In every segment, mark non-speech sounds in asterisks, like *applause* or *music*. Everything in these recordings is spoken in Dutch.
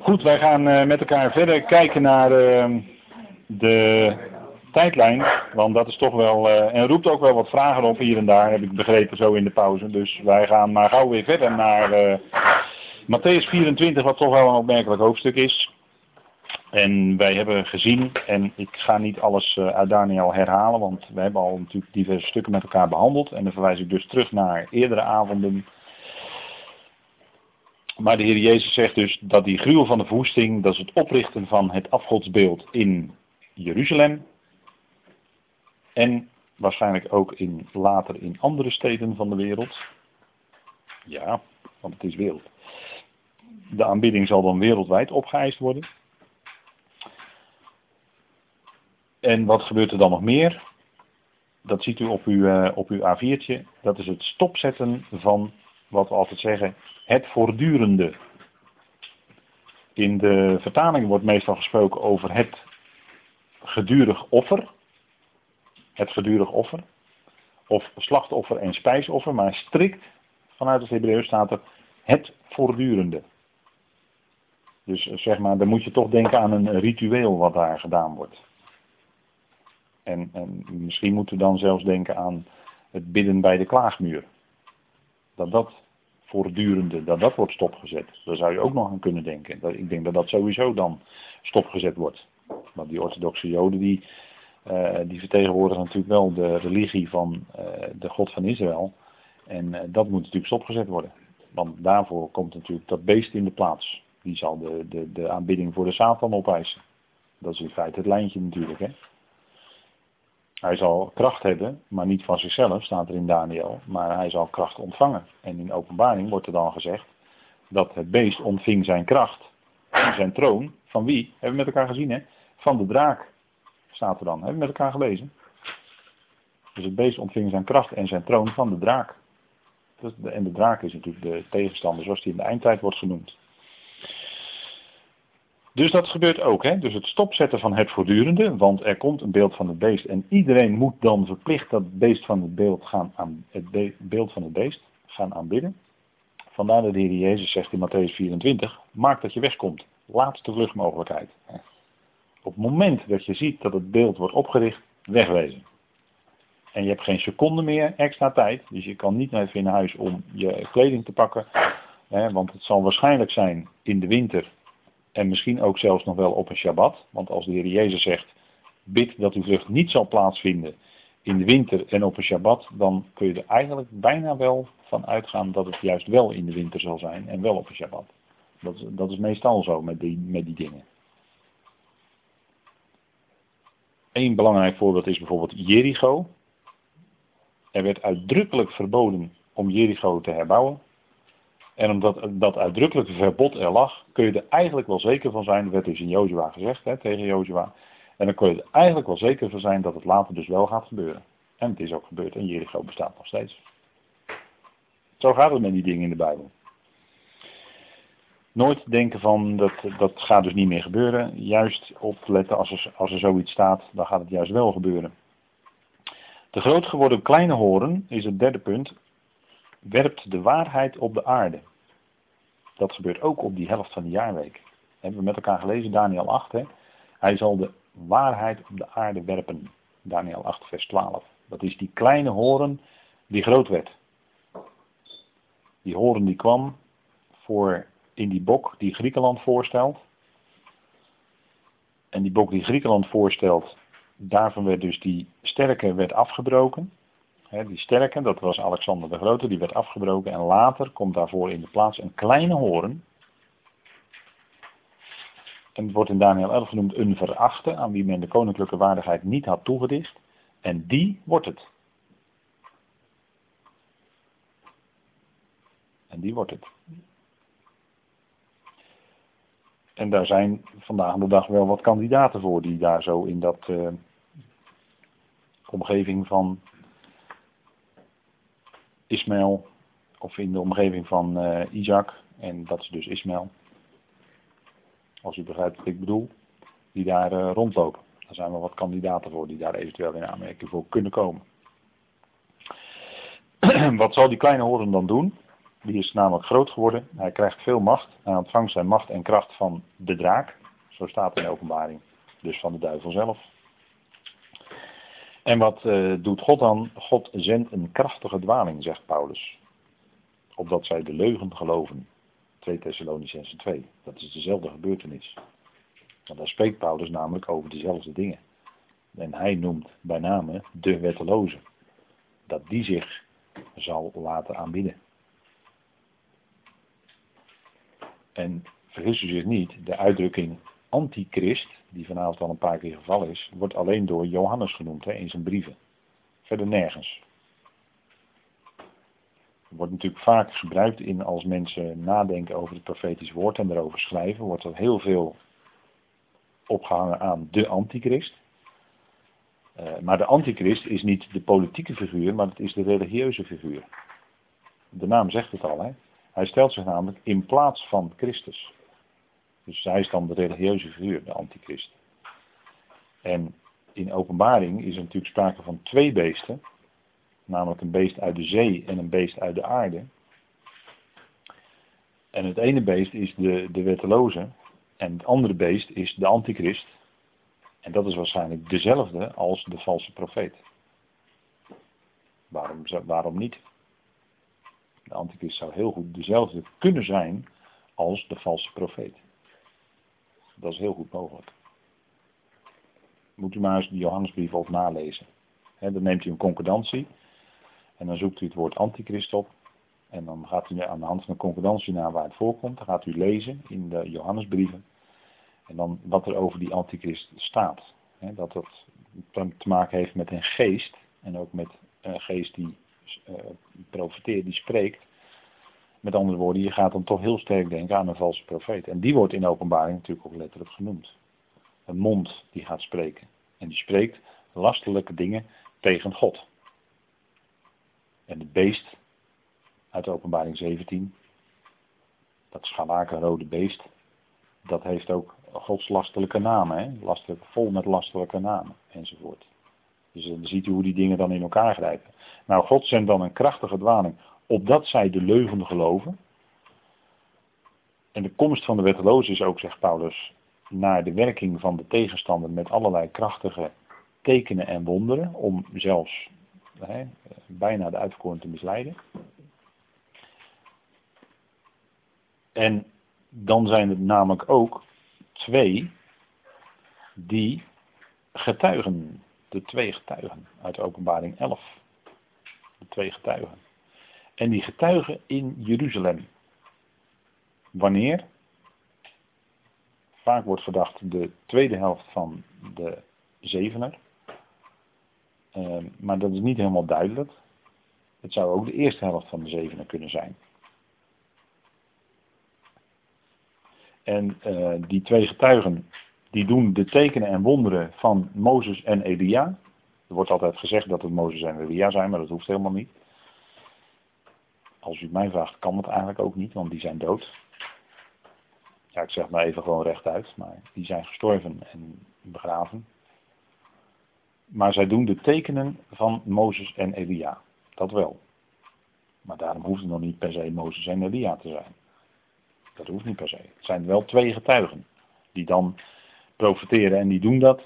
Goed, wij gaan eh, met elkaar verder kijken naar uh, de tijdlijn. Want dat is toch wel. Uh, en roept ook wel wat vragen op hier en daar, heb ik begrepen zo in de pauze. Dus wij gaan maar gauw weer verder naar uh, Matthäus 24, wat toch wel een opmerkelijk hoofdstuk is. En wij hebben gezien, en ik ga niet alles uit Daniel herhalen, want we hebben al natuurlijk diverse stukken met elkaar behandeld. En dan verwijs ik dus terug naar eerdere avonden maar de Heer Jezus zegt dus dat die gruwel van de verwoesting, dat is het oprichten van het afgodsbeeld in Jeruzalem. En waarschijnlijk ook in, later in andere steden van de wereld. Ja, want het is wereld. De aanbidding zal dan wereldwijd opgeëist worden. En wat gebeurt er dan nog meer? Dat ziet u op uw, uh, op uw A4'tje. Dat is het stopzetten van wat we altijd zeggen, het voortdurende. In de vertaling wordt meestal gesproken over het gedurig offer. Het gedurig offer. Of slachtoffer en spijsoffer, maar strikt vanuit het Hebreeuws staat er het voortdurende. Dus eh, zeg maar, dan moet je toch denken aan een ritueel wat daar gedaan wordt. En, en misschien moeten we dan zelfs denken aan het bidden bij de klaagmuur dat dat voortdurende, dat dat wordt stopgezet. Daar zou je ook nog aan kunnen denken. Ik denk dat dat sowieso dan stopgezet wordt. Want die orthodoxe joden die, uh, die vertegenwoordigen natuurlijk wel de religie van uh, de God van Israël. En uh, dat moet natuurlijk stopgezet worden. Want daarvoor komt natuurlijk dat beest in de plaats. Die zal de, de, de aanbidding voor de Satan opeisen. Dat is in feite het lijntje natuurlijk. Hè? Hij zal kracht hebben, maar niet van zichzelf, staat er in Daniel, maar hij zal kracht ontvangen. En in openbaring wordt er dan gezegd dat het beest ontving zijn kracht, zijn troon, van wie? Hebben we met elkaar gezien, hè? Van de draak, staat er dan. Hebben we met elkaar gelezen? Dus het beest ontving zijn kracht en zijn troon van de draak. En de draak is natuurlijk de tegenstander, zoals die in de eindtijd wordt genoemd. Dus dat gebeurt ook. Hè? Dus het stopzetten van het voortdurende, want er komt een beeld van het beest en iedereen moet dan verplicht dat beest van het beeld, gaan aan, het beeld van het beest gaan aanbidden. Vandaar dat de Heer Jezus zegt in Matthäus 24, maak dat je wegkomt. Laatste vluchtmogelijkheid. Op het moment dat je ziet dat het beeld wordt opgericht, wegwezen. En je hebt geen seconde meer extra tijd, dus je kan niet even in huis om je kleding te pakken. Hè, want het zal waarschijnlijk zijn in de winter en misschien ook zelfs nog wel op een Shabbat. Want als de Heer Jezus zegt, bid dat uw vlucht niet zal plaatsvinden in de winter en op een Shabbat, dan kun je er eigenlijk bijna wel van uitgaan dat het juist wel in de winter zal zijn en wel op een Shabbat. Dat is, dat is meestal zo met die, met die dingen. Eén belangrijk voorbeeld is bijvoorbeeld Jericho. Er werd uitdrukkelijk verboden om Jericho te herbouwen. En omdat dat uitdrukkelijke verbod er lag, kun je er eigenlijk wel zeker van zijn, dat werd dus in Jozua gezegd hè, tegen Jozua. En dan kun je er eigenlijk wel zeker van zijn dat het later dus wel gaat gebeuren. En het is ook gebeurd en Jericho bestaat nog steeds. Zo gaat het met die dingen in de Bijbel. Nooit denken van dat, dat gaat dus niet meer gebeuren. Juist opletten als er, als er zoiets staat, dan gaat het juist wel gebeuren. De groot geworden kleine horen is het derde punt werpt de waarheid op de aarde. Dat gebeurt ook op die helft van de jaarweek. Hebben we met elkaar gelezen, Daniel 8. Hè? Hij zal de waarheid op de aarde werpen. Daniel 8, vers 12. Dat is die kleine horen die groot werd. Die horen die kwam voor in die bok die Griekenland voorstelt. En die bok die Griekenland voorstelt, daarvan werd dus die sterke werd afgebroken die sterke, dat was Alexander de Grote, die werd afgebroken en later komt daarvoor in de plaats een kleine hoorn. En het wordt in Daniel 11 genoemd een verachte, aan wie men de koninklijke waardigheid niet had toegedicht. En die wordt het. En die wordt het. En daar zijn vandaag de dag wel wat kandidaten voor die daar zo in dat uh, omgeving van Ismaël, of in de omgeving van uh, Isaac, en dat is dus Ismaël, als u begrijpt wat ik bedoel, die daar uh, rondlopen. Daar zijn wel wat kandidaten voor die daar eventueel in aanmerking voor kunnen komen. *clears throat* wat zal die kleine horen dan doen? die is namelijk groot geworden. Hij krijgt veel macht. Hij ontvangt zijn macht en kracht van de draak. Zo staat in de openbaring. Dus van de duivel zelf. En wat uh, doet God dan? God zendt een krachtige dwaling, zegt Paulus. Opdat zij de leugen geloven. 2 Thessalonicense 2. Dat is dezelfde gebeurtenis. Want daar spreekt Paulus namelijk over dezelfde dingen. En hij noemt bij name de wetteloze. Dat die zich zal laten aanbidden. En vergis u zich niet, de uitdrukking antichrist, die vanavond al een paar keer gevallen is, wordt alleen door Johannes genoemd in zijn brieven. Verder nergens. Wordt natuurlijk vaak gebruikt in als mensen nadenken over het profetisch woord en erover schrijven, wordt er heel veel opgehangen aan de antichrist. Uh, maar de antichrist is niet de politieke figuur, maar het is de religieuze figuur. De naam zegt het al, hè. Hij stelt zich namelijk in plaats van Christus. Dus hij is dan de religieuze figuur, de antichrist. En in openbaring is er natuurlijk sprake van twee beesten. Namelijk een beest uit de zee en een beest uit de aarde. En het ene beest is de, de wetteloze. En het andere beest is de antichrist. En dat is waarschijnlijk dezelfde als de valse profeet. Waarom, waarom niet? De antichrist zou heel goed dezelfde kunnen zijn als de valse profeet. Dat is heel goed mogelijk. Moet u maar eens de Johannesbrief op nalezen. dan neemt u een concordantie en dan zoekt u het woord antichrist op. En dan gaat u aan de hand van een concordantie naar waar het voorkomt. Dan gaat u lezen in de Johannesbrieven. En dan wat er over die antichrist staat. dat het te maken heeft met een geest. En ook met een geest die uh, profeteert, die spreekt. Met andere woorden, je gaat dan toch heel sterk denken aan een valse profeet. En die wordt in openbaring natuurlijk ook letterlijk genoemd. Een mond die gaat spreken. En die spreekt lastelijke dingen tegen God. En het beest uit openbaring 17, dat scharlakenrode beest, dat heeft ook Gods lastelijke namen. Hè? Lastelijk, vol met lastelijke namen enzovoort. Dus dan ziet u hoe die dingen dan in elkaar grijpen. Nou, God zendt dan een krachtige dwaling opdat zij de leugen geloven. En de komst van de wetteloze is ook, zegt Paulus, naar de werking van de tegenstander met allerlei krachtige tekenen en wonderen, om zelfs hè, bijna de uitverkoren te misleiden. En dan zijn het namelijk ook twee die getuigen, de twee getuigen uit openbaring 11. De twee getuigen. En die getuigen in Jeruzalem. Wanneer? Vaak wordt verdacht de tweede helft van de zevener. Uh, maar dat is niet helemaal duidelijk. Het zou ook de eerste helft van de zevener kunnen zijn. En uh, die twee getuigen, die doen de tekenen en wonderen van Mozes en Elia. Er wordt altijd gezegd dat het Mozes en Elia zijn, maar dat hoeft helemaal niet. Als u mij vraagt, kan het eigenlijk ook niet, want die zijn dood. Ja, ik zeg maar even gewoon rechtuit, maar die zijn gestorven en begraven. Maar zij doen de tekenen van Mozes en Elia. Dat wel. Maar daarom hoeft het nog niet per se Mozes en Elia te zijn. Dat hoeft niet per se. Het zijn wel twee getuigen die dan profiteren en die doen dat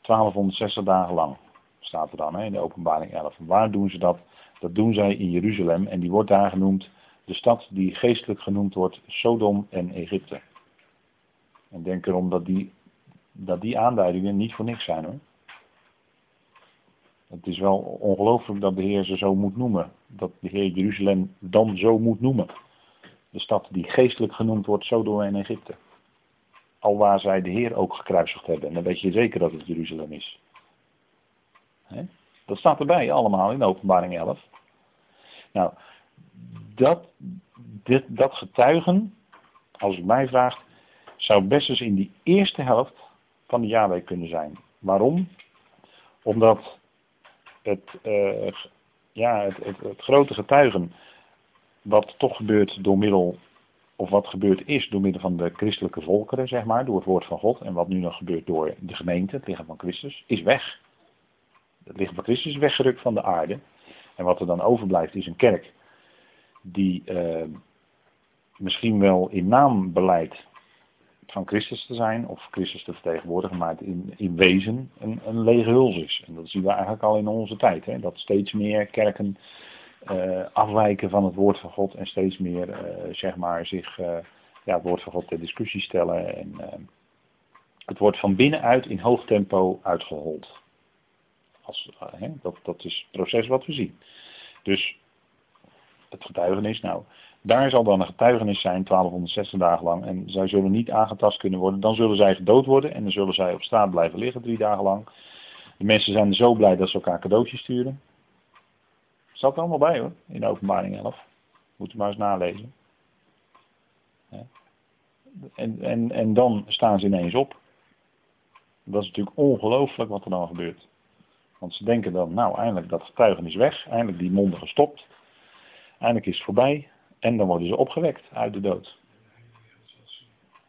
1260 dagen lang. Staat er dan hè, in de openbaring 11. waar doen ze dat? Dat doen zij in Jeruzalem en die wordt daar genoemd de stad die geestelijk genoemd wordt Sodom en Egypte. En denk erom dat die, dat die aanduidingen niet voor niks zijn hoor. Het is wel ongelooflijk dat de Heer ze zo moet noemen. Dat de Heer Jeruzalem dan zo moet noemen. De stad die geestelijk genoemd wordt Sodom en Egypte. Al waar zij de Heer ook gekruisigd hebben. En dan weet je zeker dat het Jeruzalem is. Dat staat erbij allemaal in openbaring 11. Nou, dat, dit, dat getuigen, als u mij vraagt, zou best eens in die eerste helft van de jaarweek kunnen zijn. Waarom? Omdat het, uh, ja, het, het, het, grote getuigen, wat toch gebeurt door middel, of wat gebeurd is door middel van de christelijke volkeren, zeg maar, door het woord van God, en wat nu nog gebeurt door de gemeente, het lichaam van Christus, is weg. Het lichaam van Christus is weggerukt van de aarde. En wat er dan overblijft is een kerk die, uh, misschien wel in naam beleid van Christus te zijn, of Christus te vertegenwoordigen, maar in, in wezen een, een lege huls is. En dat zien we eigenlijk al in onze tijd, hè? dat steeds meer kerken uh, afwijken van het woord van God en steeds meer uh, zeg maar zich uh, ja, het woord van God ter discussie stellen. En, het wordt van binnenuit in hoog tempo uitgehold. Als, dat, dat is het proces wat we zien. Dus het getuigenis, nou, daar zal dan een getuigenis zijn, 1260 dagen lang. En zij zullen niet aangetast kunnen worden. Dan zullen zij gedood worden en dan zullen zij op straat blijven liggen drie dagen lang. De mensen zijn zo blij dat ze elkaar cadeautjes sturen. Staat er allemaal bij hoor, in de openbaring 11. Moet u maar eens nalezen. En, en, en dan staan ze ineens op. Dat is natuurlijk ongelooflijk wat er dan gebeurt. Want ze denken dan, nou eindelijk dat getuigenis weg, eindelijk die monden gestopt. Eindelijk is het voorbij. En dan worden ze opgewekt uit de dood.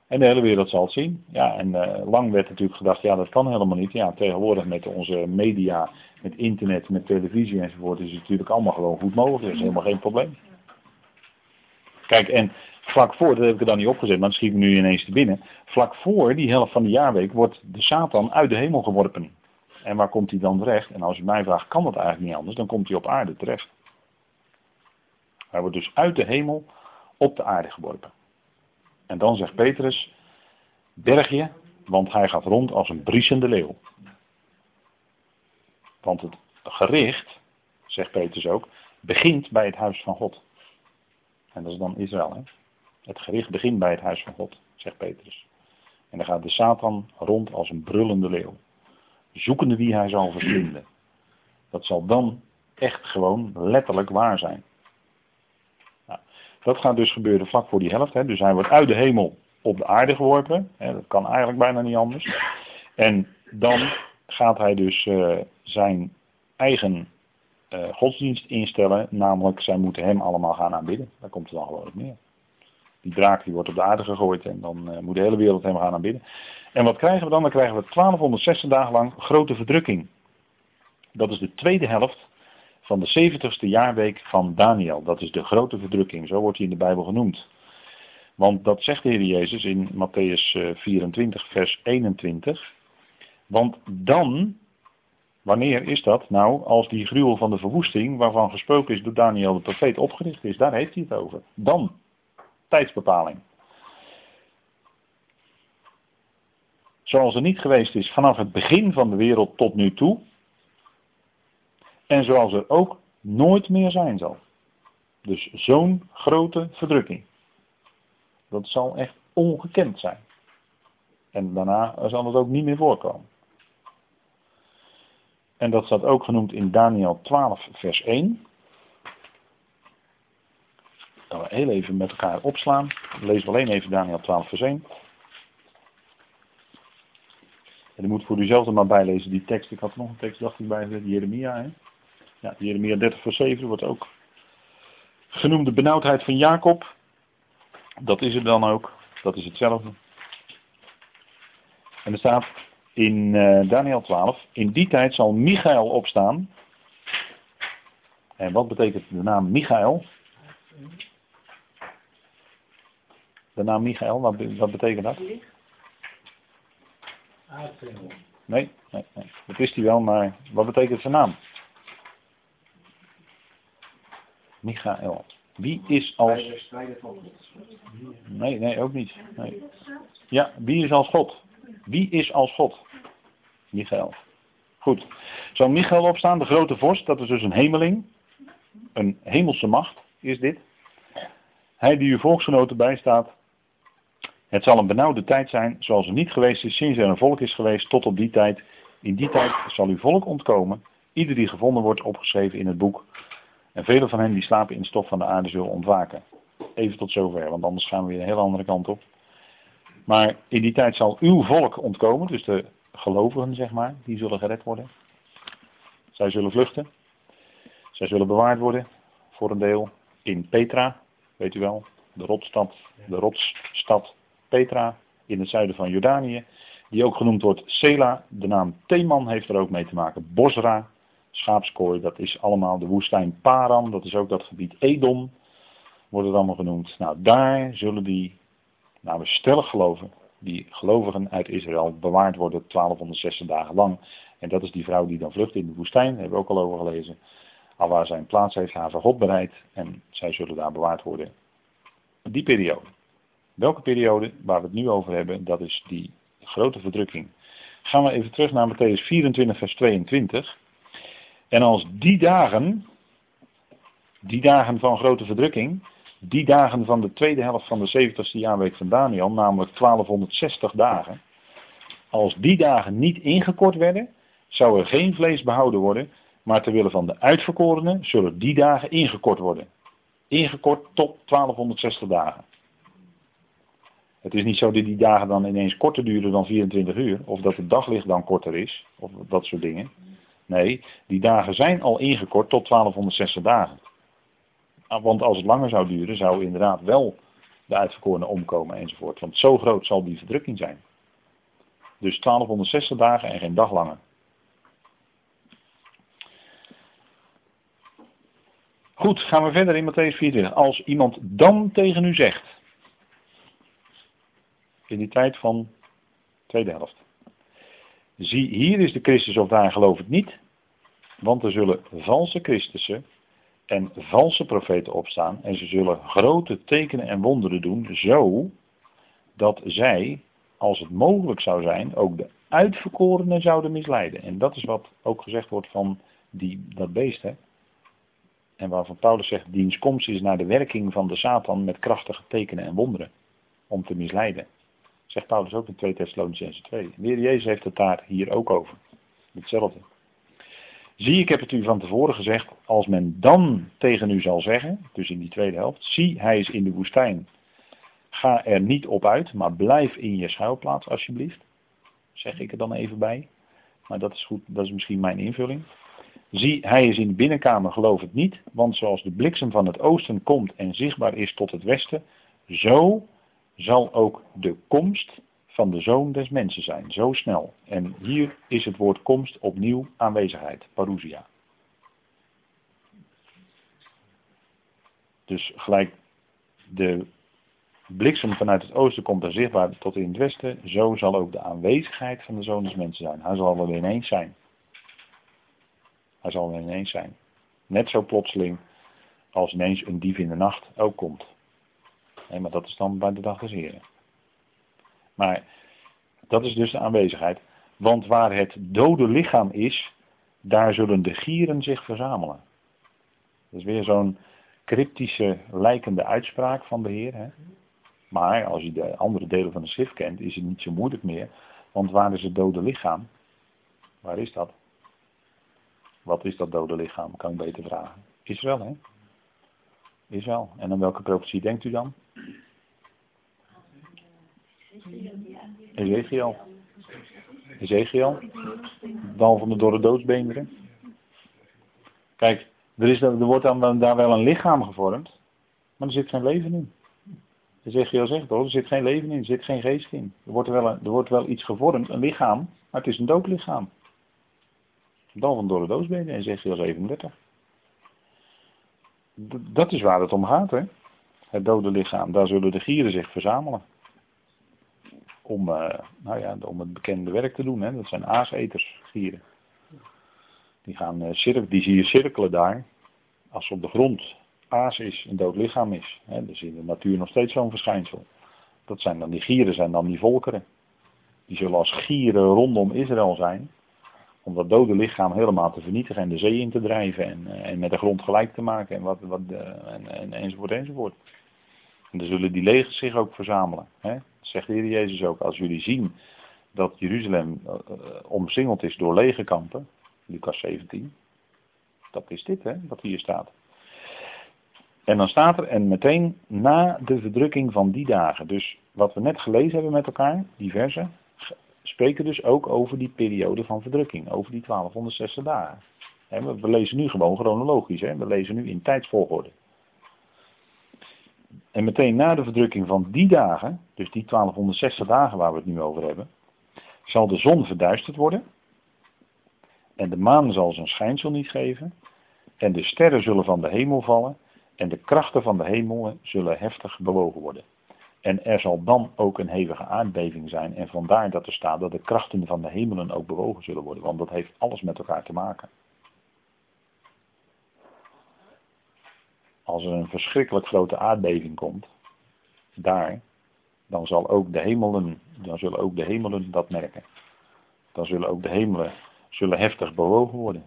En de hele wereld zal het zien. Ja, en uh, lang werd natuurlijk gedacht, ja dat kan helemaal niet. Ja, tegenwoordig met onze media, met internet, met televisie enzovoort is het natuurlijk allemaal gewoon goed mogelijk. Dat is helemaal geen probleem. Kijk, en vlak voor, dat heb ik er dan niet opgezet, maar dat schiet me nu ineens te binnen. Vlak voor die helft van de jaarweek wordt de Satan uit de hemel geworpen. En waar komt hij dan terecht? En als u mij vraagt, kan dat eigenlijk niet anders, dan komt hij op aarde terecht. Hij wordt dus uit de hemel op de aarde geworpen. En dan zegt Petrus, berg je, want hij gaat rond als een briesende leeuw. Want het gericht, zegt Petrus ook, begint bij het huis van God. En dat is dan Israël. Hè? Het gericht begint bij het huis van God, zegt Petrus. En dan gaat de Satan rond als een brullende leeuw. Zoekende wie hij zal verslinden. Dat zal dan echt gewoon letterlijk waar zijn. Dat gaat dus gebeuren vlak voor die helft. Hè. Dus hij wordt uit de hemel op de aarde geworpen. Hè. Dat kan eigenlijk bijna niet anders. En dan gaat hij dus uh, zijn eigen uh, godsdienst instellen. Namelijk, zij moeten hem allemaal gaan aanbidden. Daar komt het dan gewoon op neer. Die draak die wordt op de aarde gegooid en dan uh, moet de hele wereld hem gaan aanbidden. En wat krijgen we dan? Dan krijgen we 1260 dagen lang grote verdrukking. Dat is de tweede helft van de 70ste jaarweek van Daniel. Dat is de grote verdrukking, zo wordt hij in de Bijbel genoemd. Want dat zegt de Heer Jezus in Matthäus 24, eh, vers 21. Want dan, wanneer is dat? Nou, als die gruwel van de verwoesting, waarvan gesproken is door Daniel de profeet, opgericht is, daar heeft hij het over. Dan, tijdsbepaling. Zoals er niet geweest is vanaf het begin van de wereld tot nu toe, en zoals er ook nooit meer zijn zal. Dus zo'n grote verdrukking. Dat zal echt ongekend zijn. En daarna zal het ook niet meer voorkomen. En dat staat ook genoemd in Daniel 12, vers 1. Dat we heel even met elkaar opslaan. Lees alleen even Daniel 12, vers 1. En u moet voor uzelf er maar bijlezen die tekst. Ik had nog een tekst, dacht ik, bij Jeremia. Hè? Ja, Jeremia 30 vers 7 wordt ook genoemd de benauwdheid van Jacob. Dat is het dan ook. Dat is hetzelfde. En er staat in uh, Daniel 12, in die tijd zal Michael opstaan. En wat betekent de naam Michael? De naam Michael, wat, wat betekent dat? Nee, nee, nee, dat wist hij wel, maar wat betekent zijn naam? Michael. Wie is als. Nee, nee, ook niet. Nee. Ja, wie is als God? Wie is als God? Michael. Goed. Zou Michael opstaan, de grote vorst, dat is dus een hemeling. Een hemelse macht is dit. Hij die uw volksgenoten bijstaat. Het zal een benauwde tijd zijn, zoals er niet geweest is sinds er een volk is geweest tot op die tijd. In die tijd zal uw volk ontkomen. Ieder die gevonden wordt opgeschreven in het boek en vele van hen die slapen in stof van de aarde zullen ontwaken. Even tot zover, want anders gaan we weer een hele andere kant op. Maar in die tijd zal uw volk ontkomen, dus de gelovigen zeg maar, die zullen gered worden. Zij zullen vluchten. Zij zullen bewaard worden, voor een deel, in Petra, weet u wel, de rotstad, de rotsstad Petra, in het zuiden van Jordanië, die ook genoemd wordt Sela. De naam Theman heeft er ook mee te maken. Bosra, schaapskooi, dat is allemaal de woestijn Paran, dat is ook dat gebied Edom. wordt het allemaal genoemd. Nou, daar zullen die, nou we stellig geloven, die gelovigen uit Israël bewaard worden 1260 dagen lang. En dat is die vrouw die dan vlucht in de woestijn, daar hebben we ook al over gelezen. Al waar zijn plaats heeft haar God bereid en zij zullen daar bewaard worden. Die periode. Welke periode waar we het nu over hebben, dat is die grote verdrukking. Gaan we even terug naar Matthäus 24, vers 22. En als die dagen, die dagen van grote verdrukking, die dagen van de tweede helft van de 70ste jaarweek van Daniel, namelijk 1260 dagen, als die dagen niet ingekort werden, zou er geen vlees behouden worden, maar ter wille van de uitverkorenen zullen die dagen ingekort worden. Ingekort tot 1260 dagen. Het is niet zo dat die dagen dan ineens korter duren dan 24 uur, of dat het daglicht dan korter is, of dat soort dingen. Nee, die dagen zijn al ingekort tot 1260 dagen. Ah, want als het langer zou duren, zou inderdaad wel de uitverkorenen omkomen enzovoort. Want zo groot zal die verdrukking zijn. Dus 1260 dagen en geen dag langer. Goed, gaan we verder in Matthäus 24. Als iemand dan tegen u zegt, in die tijd van tweede helft. Zie, hier is de Christus of daar geloof ik niet, want er zullen valse Christussen en valse profeten opstaan en ze zullen grote tekenen en wonderen doen, zo dat zij, als het mogelijk zou zijn, ook de uitverkorenen zouden misleiden. En dat is wat ook gezegd wordt van die, dat beest. En waarvan Paulus zegt, diens komst is naar de werking van de Satan met krachtige tekenen en wonderen. Om te misleiden. Zegt Paulus ook in 2 Thessalonicense 2. De Jezus heeft het daar hier ook over. Hetzelfde. Zie, ik heb het u van tevoren gezegd, als men dan tegen u zal zeggen, dus in die tweede helft, zie, hij is in de woestijn. Ga er niet op uit, maar blijf in je schuilplaats alsjeblieft. Zeg ik er dan even bij. Maar dat is goed, dat is misschien mijn invulling. Zie, hij is in de binnenkamer, geloof het niet, want zoals de bliksem van het oosten komt en zichtbaar is tot het westen, zo zal ook de komst van de zoon des mensen zijn. Zo snel. En hier is het woord komst opnieuw aanwezigheid. Parousia. Dus gelijk de bliksem vanuit het oosten komt er zichtbaar tot in het westen. Zo zal ook de aanwezigheid van de zoon des mensen zijn. Hij zal er ineens zijn. Hij zal er ineens zijn. Net zo plotseling als ineens een dief in de nacht ook komt. Nee, maar dat is dan bij de dag des heren. Maar dat is dus de aanwezigheid. Want waar het dode lichaam is, daar zullen de gieren zich verzamelen. Dat is weer zo'n cryptische, lijkende uitspraak van de Heer. Hè? Maar als je de andere delen van de schrift kent, is het niet zo moeilijk meer. Want waar is het dode lichaam? Waar is dat? Wat is dat dode lichaam? Kan ik beter vragen. Israël, hè? Israël. En aan welke profetie denkt u dan? Ezekiel. Ezekiel. Dal van de dorre doodsbeenderen. Kijk, er, is, er wordt dan daar wel een lichaam gevormd, maar er zit geen leven in. Ezekiel zegt hoor, er zit geen leven in, er zit geen geest in. Er wordt wel, er wordt wel iets gevormd, een lichaam, maar het is een dood lichaam. Dal van dorre doodsbeenderen, Ezekiel 37. Dat is waar het om gaat, hè. Het dode lichaam, daar zullen de gieren zich verzamelen om, uh, nou ja, om het bekende werk te doen. Hè. Dat zijn aaseters, gieren. Die, gaan, uh, die zie je cirkelen daar. Als op de grond aas is, een dood lichaam is. Hè. Is in de natuur nog steeds zo'n verschijnsel. Dat zijn dan die gieren, zijn dan die volkeren. Die zullen als gieren rondom Israël zijn. Om dat dode lichaam helemaal te vernietigen en de zee in te drijven. En, uh, en met de grond gelijk te maken. En, wat, wat, en, en, enzovoort enzovoort. En dan zullen die legers zich ook verzamelen. Hè? Zegt de Heer Jezus ook, als jullie zien dat Jeruzalem uh, omsingeld is door legerkampen, Lucas 17, dat is dit hè, wat hier staat. En dan staat er, en meteen na de verdrukking van die dagen. Dus wat we net gelezen hebben met elkaar, die spreken dus ook over die periode van verdrukking, over die 1260 dagen. We lezen nu gewoon chronologisch, hè? we lezen nu in tijdsvolgorde. En meteen na de verdrukking van die dagen, dus die 1260 dagen waar we het nu over hebben, zal de zon verduisterd worden. En de maan zal zijn schijnsel niet geven. En de sterren zullen van de hemel vallen. En de krachten van de hemel zullen heftig bewogen worden. En er zal dan ook een hevige aardbeving zijn. En vandaar dat er staat dat de krachten van de hemelen ook bewogen zullen worden. Want dat heeft alles met elkaar te maken. Als er een verschrikkelijk grote aardbeving komt, daar, dan zal ook de hemelen, dan zullen ook de hemelen dat merken. Dan zullen ook de hemelen zullen heftig bewogen worden.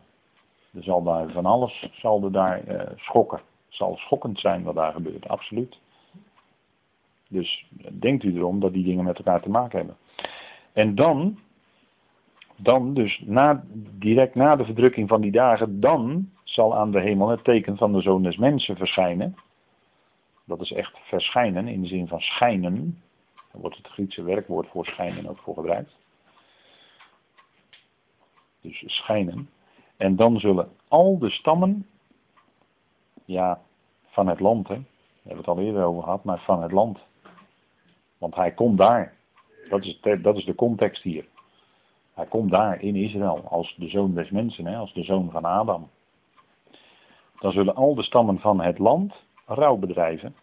Er zal daar van alles zal er daar uh, schokken. Het zal schokkend zijn wat daar gebeurt, absoluut. Dus denkt u erom dat die dingen met elkaar te maken hebben. En dan, dan dus na, direct na de verdrukking van die dagen, dan zal aan de hemel het teken van de zoon des mensen verschijnen. Dat is echt verschijnen in de zin van schijnen. Daar wordt het Griekse werkwoord voor schijnen ook voor gebruikt. Dus schijnen. En dan zullen al de stammen, ja, van het land, hè, we hebben het al eerder over gehad, maar van het land. Want hij komt daar. Dat is, dat is de context hier. Hij komt daar in Israël als de zoon des mensen, hè, als de zoon van Adam. Dan zullen al de stammen van het land rouw bedrijven.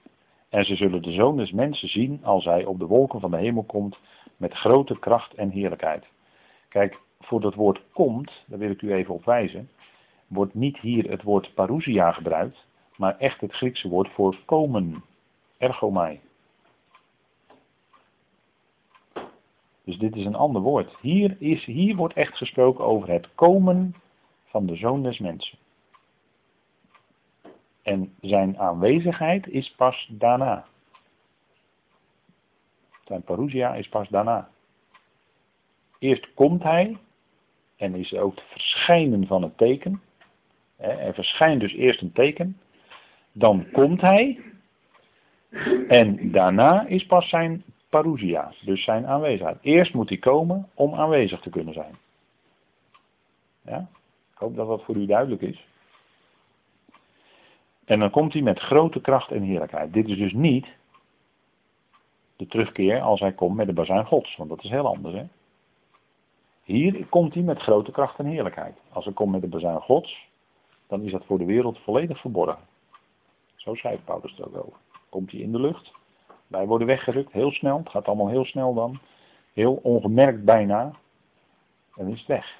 En ze zullen de zoon des mensen zien als hij op de wolken van de hemel komt met grote kracht en heerlijkheid. Kijk, voor dat woord komt, daar wil ik u even op wijzen, wordt niet hier het woord parousia gebruikt, maar echt het Griekse woord voor komen, ergomai. Dus dit is een ander woord. Hier, is, hier wordt echt gesproken over het komen van de zoon des mensen. En zijn aanwezigheid is pas daarna. Zijn parousia is pas daarna. Eerst komt hij en is ook het verschijnen van het teken. Er verschijnt dus eerst een teken. Dan komt hij. En daarna is pas zijn parousia, dus zijn aanwezigheid. Eerst moet hij komen om aanwezig te kunnen zijn. Ja? Ik hoop dat dat voor u duidelijk is. En dan komt hij met grote kracht en heerlijkheid. Dit is dus niet de terugkeer als hij komt met de bazuin gods, want dat is heel anders. Hè? Hier komt hij met grote kracht en heerlijkheid. Als hij komt met de bazuin gods, dan is dat voor de wereld volledig verborgen. Zo schrijft Paulus er ook over. Komt hij in de lucht, wij worden weggerukt, heel snel, het gaat allemaal heel snel dan. Heel ongemerkt bijna. En is het weg.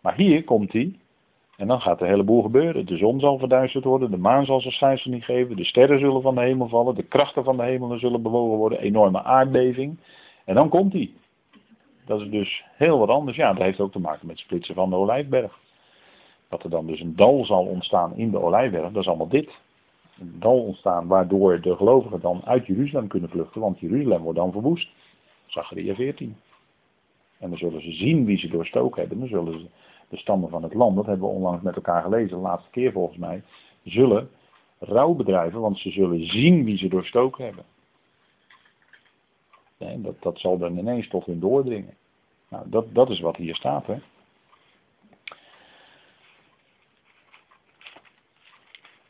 Maar hier komt hij en dan gaat er een heleboel gebeuren. De zon zal verduisterd worden, de maan zal zijn schijnsel niet geven, de sterren zullen van de hemel vallen, de krachten van de hemelen zullen bewogen worden, enorme aardbeving. En dan komt hij. Dat is dus heel wat anders. Ja, dat heeft ook te maken met splitsen van de olijfberg. Dat er dan dus een dal zal ontstaan in de olijfberg, dat is allemaal dit. Dal ontstaan waardoor de gelovigen dan uit Jeruzalem kunnen vluchten, want Jeruzalem wordt dan verwoest. Zachariah 14. En dan zullen ze zien wie ze doorstoken hebben. Dan zullen ze de stammen van het land, dat hebben we onlangs met elkaar gelezen, de laatste keer volgens mij, zullen rouw bedrijven, want ze zullen zien wie ze doorstoken hebben. Dat, dat zal dan ineens tot hun doordringen. Nou, dat, dat is wat hier staat. Hè.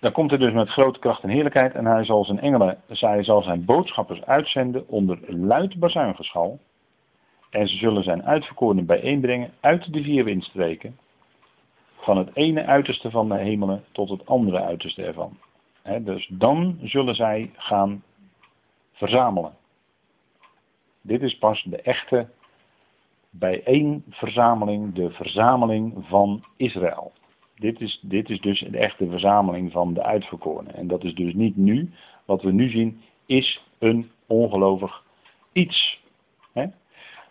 Dan komt hij dus met grote kracht en heerlijkheid en hij zal zijn engelen, hij zal zijn boodschappers uitzenden onder luid bazuingeschal. En ze zullen zijn uitverkorenen bijeenbrengen uit de vier windstreken. Van het ene uiterste van de hemelen tot het andere uiterste ervan. dus dan zullen zij gaan verzamelen. Dit is pas de echte bijeenverzameling, de verzameling van Israël. Dit is, dit is dus de echte verzameling van de uitverkorenen. En dat is dus niet nu. Wat we nu zien is een ongelovig iets.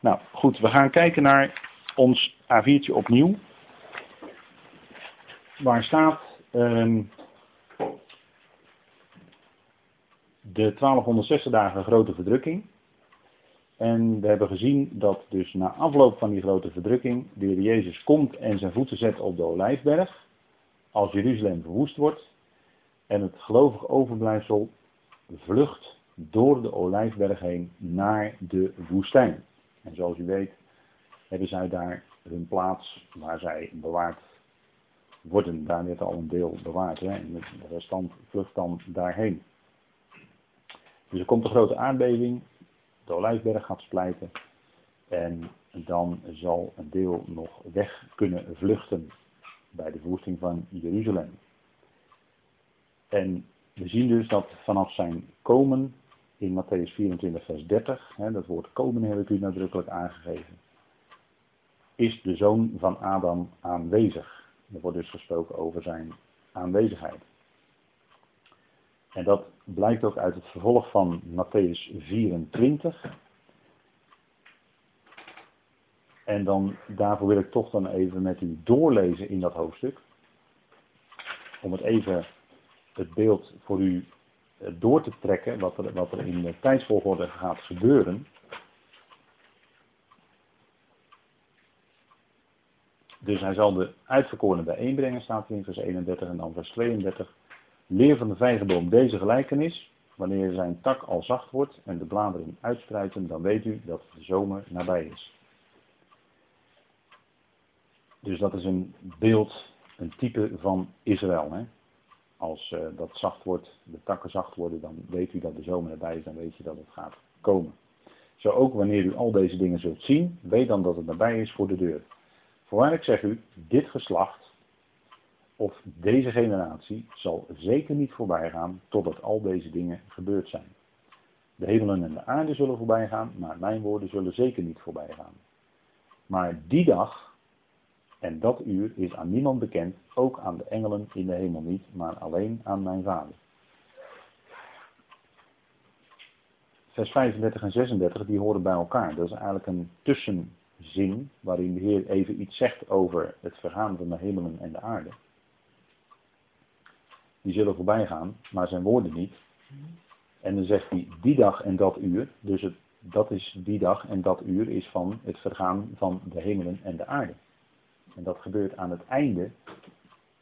Nou goed, we gaan kijken naar ons A4'tje opnieuw. Waar staat ehm, de 1260 dagen grote verdrukking. En we hebben gezien dat dus na afloop van die grote verdrukking de Heer Jezus komt en zijn voeten zet op de Olijfberg. Als Jeruzalem verwoest wordt. En het gelovig overblijfsel vlucht door de Olijfberg heen naar de woestijn. En zoals u weet hebben zij daar hun plaats waar zij bewaard worden. Daar werd al een deel bewaard. Hè? En de restant vlucht dan daarheen. Dus er komt een grote aardbeving. De gaat splijten. En dan zal een deel nog weg kunnen vluchten bij de verwoesting van Jeruzalem. En we zien dus dat vanaf zijn komen in Matthäus 24, vers 30, hè, dat woord komen heb ik u nadrukkelijk aangegeven, is de zoon van Adam aanwezig. Er wordt dus gesproken over zijn aanwezigheid. En dat blijkt ook uit het vervolg van Matthäus 24. En dan, daarvoor wil ik toch dan even met u doorlezen in dat hoofdstuk. Om het even het beeld voor u eh, door te trekken, wat er, wat er in de tijdsvolgorde gaat gebeuren. Dus hij zal de uitverkorenen bijeenbrengen, staat er in vers 31 en dan vers 32. Leer van de vijgenboom deze gelijkenis. Wanneer zijn tak al zacht wordt en de bladeren uitspruiten, dan weet u dat de zomer nabij is. Dus dat is een beeld, een type van Israël. Hè? Als uh, dat zacht wordt, de takken zacht worden, dan weet u dat de zomer nabij is, dan weet je dat het gaat komen. Zo ook wanneer u al deze dingen zult zien, weet dan dat het nabij is voor de deur. Voorwaar ik zeg u, dit geslacht of deze generatie zal zeker niet voorbij gaan totdat al deze dingen gebeurd zijn. De hemelen en de aarde zullen voorbij gaan, maar mijn woorden zullen zeker niet voorbij gaan. Maar die dag en dat uur is aan niemand bekend, ook aan de engelen in de hemel niet, maar alleen aan mijn vader. Vers 35 en 36, die horen bij elkaar. Dat is eigenlijk een tussenzin waarin de Heer even iets zegt over het vergaan van de hemelen en de aarde. Die zullen voorbij gaan, maar zijn woorden niet. En dan zegt hij die dag en dat uur. Dus dat is die dag en dat uur is van het vergaan van de hemelen en de aarde. En dat gebeurt aan het einde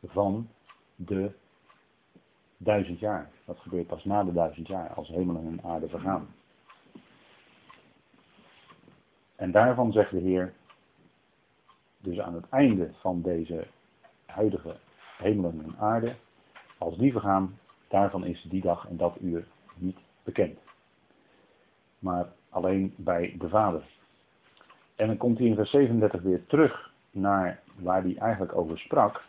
van de duizend jaar. Dat gebeurt pas na de duizend jaar, als hemelen en aarde vergaan. En daarvan zegt de Heer, dus aan het einde van deze huidige hemelen en aarde, als die vergaan, daarvan is die dag en dat uur niet bekend. Maar alleen bij de Vader. En dan komt hij in vers 37 weer terug naar waar hij eigenlijk over sprak.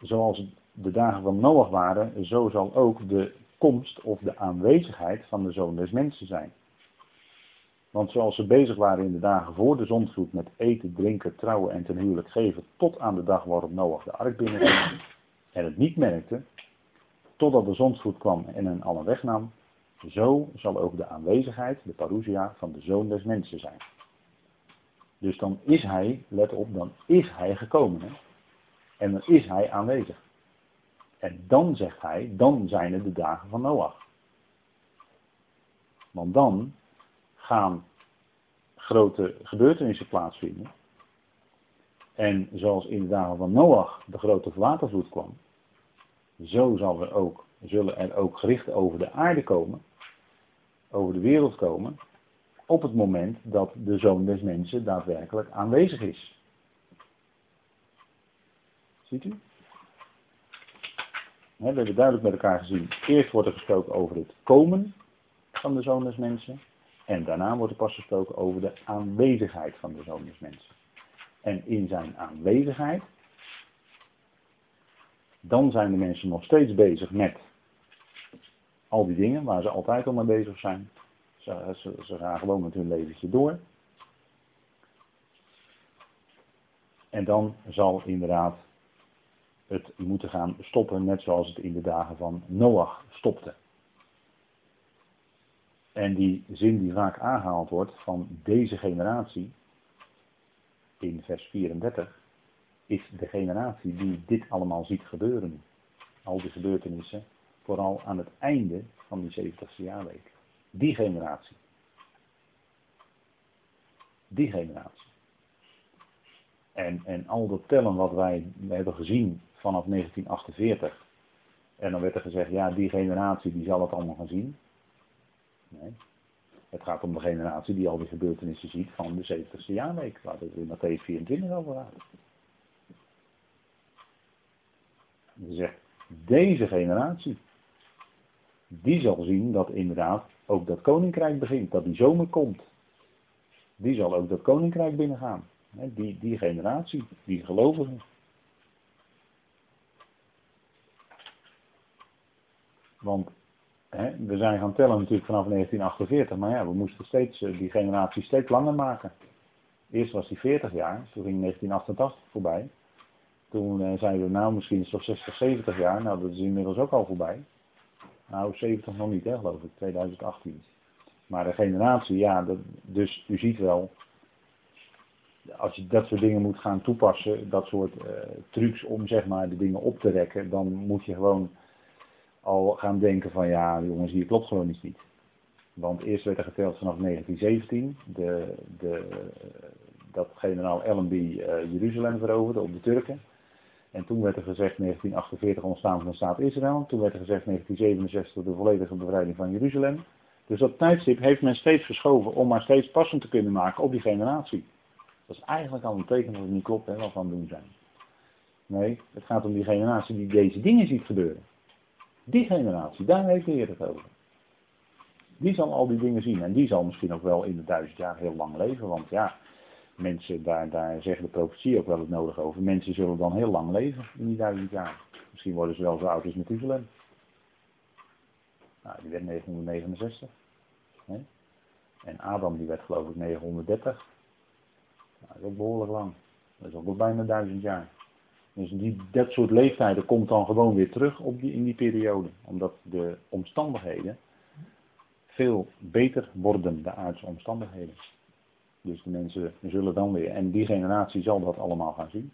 Zoals de dagen van Noach waren, zo zal ook de komst of de aanwezigheid van de zoon des mensen zijn. Want zoals ze bezig waren in de dagen voor de zondvloed met eten, drinken, trouwen en ten huwelijk geven, tot aan de dag waarop Noach de ark binnenging en het niet merkte, totdat de zondvloed kwam en hen allen wegnam, zo zal ook de aanwezigheid, de parousia, van de zoon des mensen zijn. Dus dan is hij, let op, dan is hij gekomen. En dan is hij aanwezig. En dan zegt hij, dan zijn het de dagen van Noach. Want dan gaan grote gebeurtenissen plaatsvinden. En zoals in de dagen van Noach de grote watervloed kwam, zo zal er ook, zullen er ook gerichten over de aarde komen, over de wereld komen, op het moment dat de zoon des mensen daadwerkelijk aanwezig is. Ziet u? We hebben duidelijk met elkaar gezien. Eerst wordt er gesproken over het komen van de zoon des mensen. En daarna wordt er pas gesproken over de aanwezigheid van de zoon des mensen. En in zijn aanwezigheid, dan zijn de mensen nog steeds bezig met al die dingen waar ze altijd al mee bezig zijn. Ze, ze, gaan gewoon met hun leventje door. En dan zal inderdaad het moeten gaan stoppen, net zoals het in de dagen van Noach stopte. En die zin die vaak aangehaald wordt van deze generatie, in vers 34, is de generatie die dit allemaal ziet gebeuren. Al die gebeurtenissen, vooral aan het einde van die 70ste jaarweek. Die generatie. Die generatie. En, en al dat tellen wat wij hebben gezien vanaf 1948. En dan werd er gezegd, ja, die generatie die zal het allemaal gaan zien. Nee. Het gaat om de generatie die al die gebeurtenissen ziet van de 70ste jaarweek, waar het in Matthäus 24 over gaat. Ze zegt, deze generatie, die zal zien dat inderdaad ook dat koninkrijk begint, dat die zomer komt. Die zal ook dat koninkrijk binnengaan. Die, die generatie, die gelovigen. Want hè, we zijn gaan tellen natuurlijk vanaf 1948, maar ja, we moesten steeds eh, die generatie steeds langer maken. Eerst was die 40 jaar, toen ging 1988 voorbij. Toen uh, zeiden we, nou misschien toch 60, 70 jaar. Nou, dat is inmiddels ook al voorbij. Nou, 70 nog niet, hè, geloof ik, 2018. Maar de generatie, ja, dat, dus u ziet wel, als je dat soort dingen moet gaan toepassen, dat soort uh, trucs om zeg maar de dingen op te rekken, dan moet je gewoon al gaan denken van ja, jongens, hier klopt gewoon iets niet. Want eerst werd er geteld vanaf 1917, de, de, dat generaal Allenby uh, Jeruzalem veroverde op de Turken. En toen werd er gezegd 1948 ontstaan van de staat Israël. Toen werd er gezegd 1967 de volledige bevrijding van Jeruzalem. Dus dat tijdstip heeft men steeds verschoven om maar steeds passend te kunnen maken op die generatie. Dat is eigenlijk al een teken dat het niet klopt hè, wat we aan doen zijn. Nee, het gaat om die generatie die deze dingen ziet gebeuren. Die generatie, daar heeft de Heer het over. Die zal al die dingen zien en die zal misschien ook wel in de duizend jaar heel lang leven. Want ja, mensen, daar, daar zeggen de profetie ook wel het nodig over. Mensen zullen dan heel lang leven in die duizend jaar. Misschien worden ze wel zo oud als Methuselem. Nou, die werd 969. Hè? En Adam die werd geloof ik 930. Nou, dat is ook behoorlijk lang. Dat is ook al bijna duizend jaar. Dus die, dat soort leeftijden komt dan gewoon weer terug op die, in die periode. Omdat de omstandigheden veel beter worden, de aardse omstandigheden. Dus de mensen zullen dan weer, en die generatie zal dat allemaal gaan zien.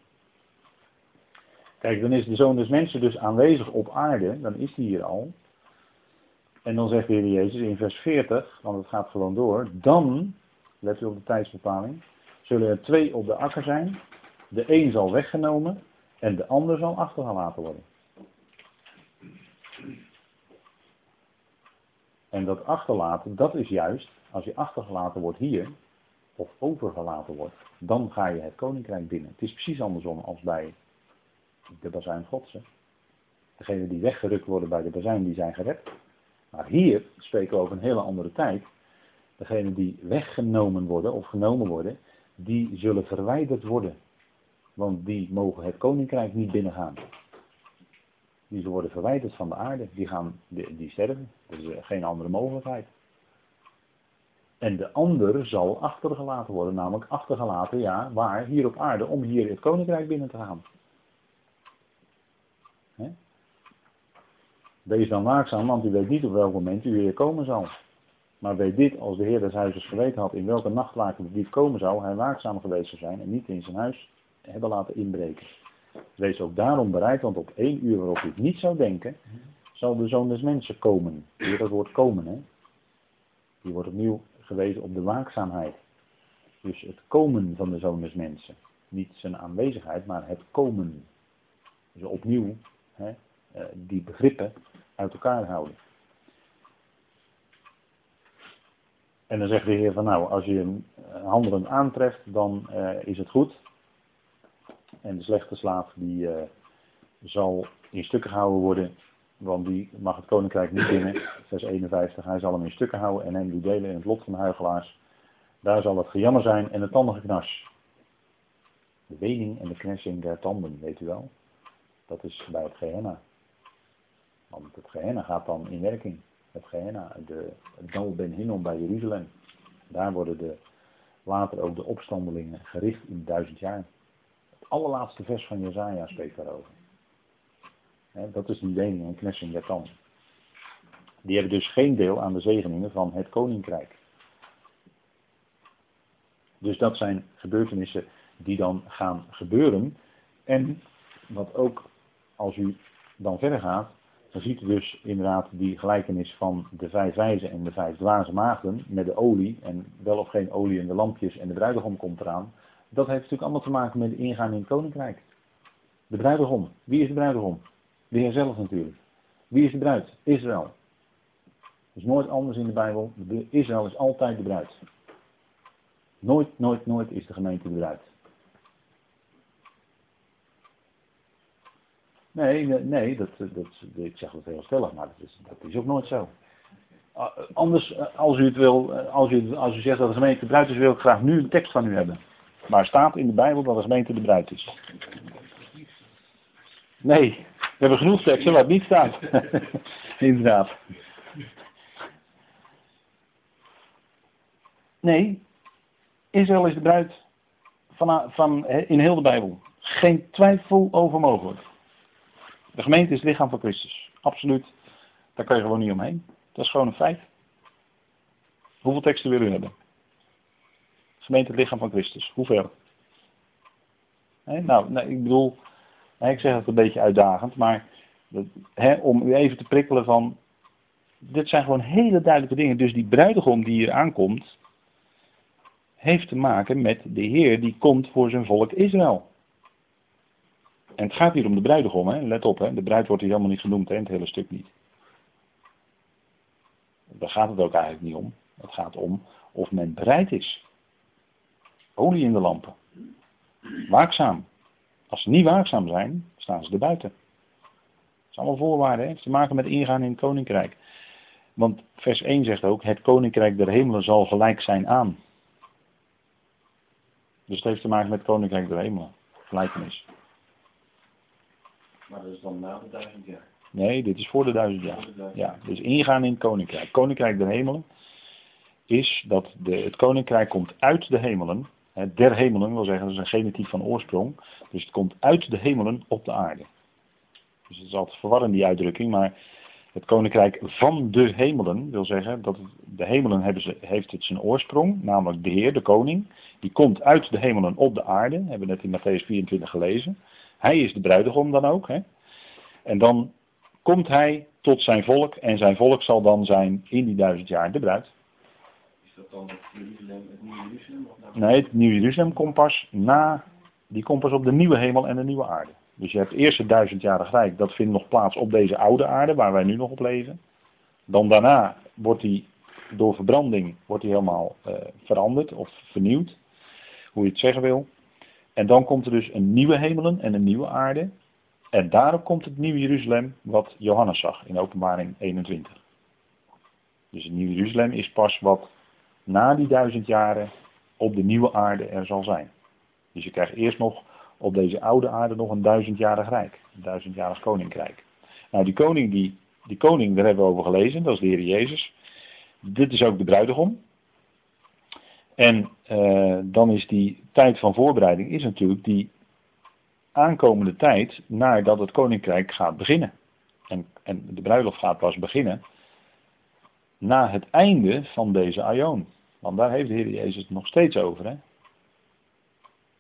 Kijk, dan is de zoon des mensen dus aanwezig op aarde, dan is die hier al. En dan zegt de Heer Jezus in vers 40, want het gaat gewoon door, dan, let u op de tijdsbepaling, zullen er twee op de akker zijn. De een zal weggenomen en de ander zal achtergelaten worden. En dat achterlaten, dat is juist, als je achtergelaten wordt hier, of overgelaten wordt, dan ga je het koninkrijk binnen. Het is precies andersom als bij de bazuin Godse. Degenen die weggerukt worden bij de bazuin, die zijn gered. Maar hier spreken we over een hele andere tijd. Degenen die weggenomen worden of genomen worden, die zullen verwijderd worden. Want die mogen het koninkrijk niet binnengaan. Die worden verwijderd van de aarde. Die, gaan, die, die sterven. Er is geen andere mogelijkheid. En de ander zal achtergelaten worden, namelijk achtergelaten, ja, waar? Hier op aarde, om hier het koninkrijk binnen te gaan. Wees dan waakzaam, want u weet niet op welk moment u weer komen zal. Maar weet dit, als de Heer des huizes geweten had in welke nachtwaken dit komen zou, hij waakzaam geweest zou zijn en niet in zijn huis hebben laten inbreken. Wees ook daarom bereid, want op één uur waarop u het niet zou denken, zal de zoon des mensen komen. Hier dat woord komen, hè. Die wordt opnieuw gewezen op de waakzaamheid. Dus het komen van de zoon mensen. Niet zijn aanwezigheid, maar het komen. Dus opnieuw hè, eh, die begrippen uit elkaar houden. En dan zegt de Heer van nou, als je hem handelen aantreft, dan uh, is het goed. En de slechte slaaf die zal in stukken gehouden worden want die mag het koninkrijk niet binnen. Vers 51. Hij zal hem in stukken houden en hem die delen in het lot van de huigelaars. Daar zal het gejammer zijn en het tandengeknars. De wening en de knessing der tanden, weet u wel. Dat is bij het Gehenna. Want het Gehenna gaat dan in werking. Het Gehenna, de Dal Ben Hinnom bij Jeruzalem. Daar worden de, later ook de opstandelingen gericht in duizend jaar. Het allerlaatste vers van Jezaja spreekt daarover dat is die lening en knessing der. Die hebben dus geen deel aan de zegeningen van het koninkrijk. Dus dat zijn gebeurtenissen die dan gaan gebeuren. En wat ook, als u dan verder gaat, dan ziet u dus inderdaad die gelijkenis van de vijf wijzen en de vijf dwaze maagden met de olie. En wel of geen olie in de lampjes en de bruidegom komt eraan. Dat heeft natuurlijk allemaal te maken met de ingaan in het koninkrijk. De bruidegom. Wie is de bruidegom? De Heer zelf natuurlijk. Wie is de bruid? Israël. Dat is nooit anders in de Bijbel. Israël is altijd de bruid. Nooit, nooit, nooit is de gemeente de bruid. Nee, nee, dat, dat, ik zeg dat heel stellig, maar dat is, dat is ook nooit zo. Anders, als u het wil, als u, als u zegt dat de gemeente de bruid is, wil ik graag nu een tekst van u hebben. Maar staat in de Bijbel dat de gemeente de bruid is? Nee, We hebben genoeg teksten waar het niet staat. *laughs* Inderdaad. Nee, Israël is de bruid van, van, in heel de Bijbel. Geen twijfel over mogelijk. De gemeente is het lichaam van Christus. Absoluut. Daar kan je gewoon niet omheen. Dat is gewoon een feit. Hoeveel teksten wil u hebben? Gemeente het lichaam van Christus. Hoeveel? nou, nee, ik bedoel, ik zeg het een beetje uitdagend, maar om u even te prikkelen van, dit zijn gewoon hele duidelijke dingen. Dus die bruidegom die hier aankomt, heeft te maken met de Heer die komt voor zijn volk Israël. En het gaat hier om de bruidegom, hè? let op, hè? de bruid wordt hier helemaal niet genoemd, hè? het hele stuk niet. Daar gaat het ook eigenlijk niet om. Het gaat om of men bereid is. Olie in de lampen. Waakzaam. Als ze niet waakzaam zijn, staan ze er buiten. Dat is allemaal voorwaarden. Het heeft te maken met ingaan in het koninkrijk. Want vers 1 zegt ook, het koninkrijk der hemelen zal gelijk zijn aan. Dus het heeft te maken met het koninkrijk der hemelen. Gelijkenis. Maar dat is dan na de duizend jaar? Nee, dit is voor de duizend jaar. Ja, dus ingaan in het koninkrijk. Koninkrijk der hemelen is dat de, het koninkrijk komt uit de hemelen. Der hemelen wil zeggen, dat is een genetief van oorsprong. Dus het komt uit de hemelen op de aarde. Dus het is altijd verwarrend die uitdrukking, maar het koninkrijk van de hemelen wil zeggen dat de hemelen hebben ze, heeft het zijn oorsprong, namelijk de Heer, de koning. Die komt uit de hemelen op de aarde, hebben we net in Matthäus 24 gelezen. Hij is de bruidegom dan ook. En dan komt hij tot zijn volk en zijn volk zal dan zijn in die duizend jaar de bruid. Is dat dan het Jeruzalem, het Nieuwe Jeruzalem? Nee, het Nieuwe Jeruzalem komt pas na, die komt pas op de nieuwe hemel en de nieuwe aarde. Dus je hebt eerst het duizendjarig rijk, dat vindt nog plaats op deze oude aarde waar wij nu nog op leven. Dan daarna wordt die door verbranding wordt die helemaal uh, veranderd of vernieuwd, hoe je het zeggen wil. En dan komt er dus een nieuwe hemelen en een nieuwe aarde. En daarop komt het nieuwe Jeruzalem wat Johannes zag in openbaring 21. Dus het nieuwe Jeruzalem is pas wat na die duizend jaren op de nieuwe aarde er zal zijn. Dus je krijgt eerst nog op deze oude aarde nog een duizendjarig rijk. Een duizendjarig koninkrijk. Nou, die koning, die, die koning, daar hebben we over gelezen, dat is de Heer Jezus. Dit is ook de bruidegom. En uh, dan is die tijd van voorbereiding is natuurlijk die aankomende tijd nadat het koninkrijk gaat beginnen. En, en de bruiloft gaat pas beginnen na het einde van deze aion. Want daar heeft de Heer Jezus het nog steeds over. Hè? Hij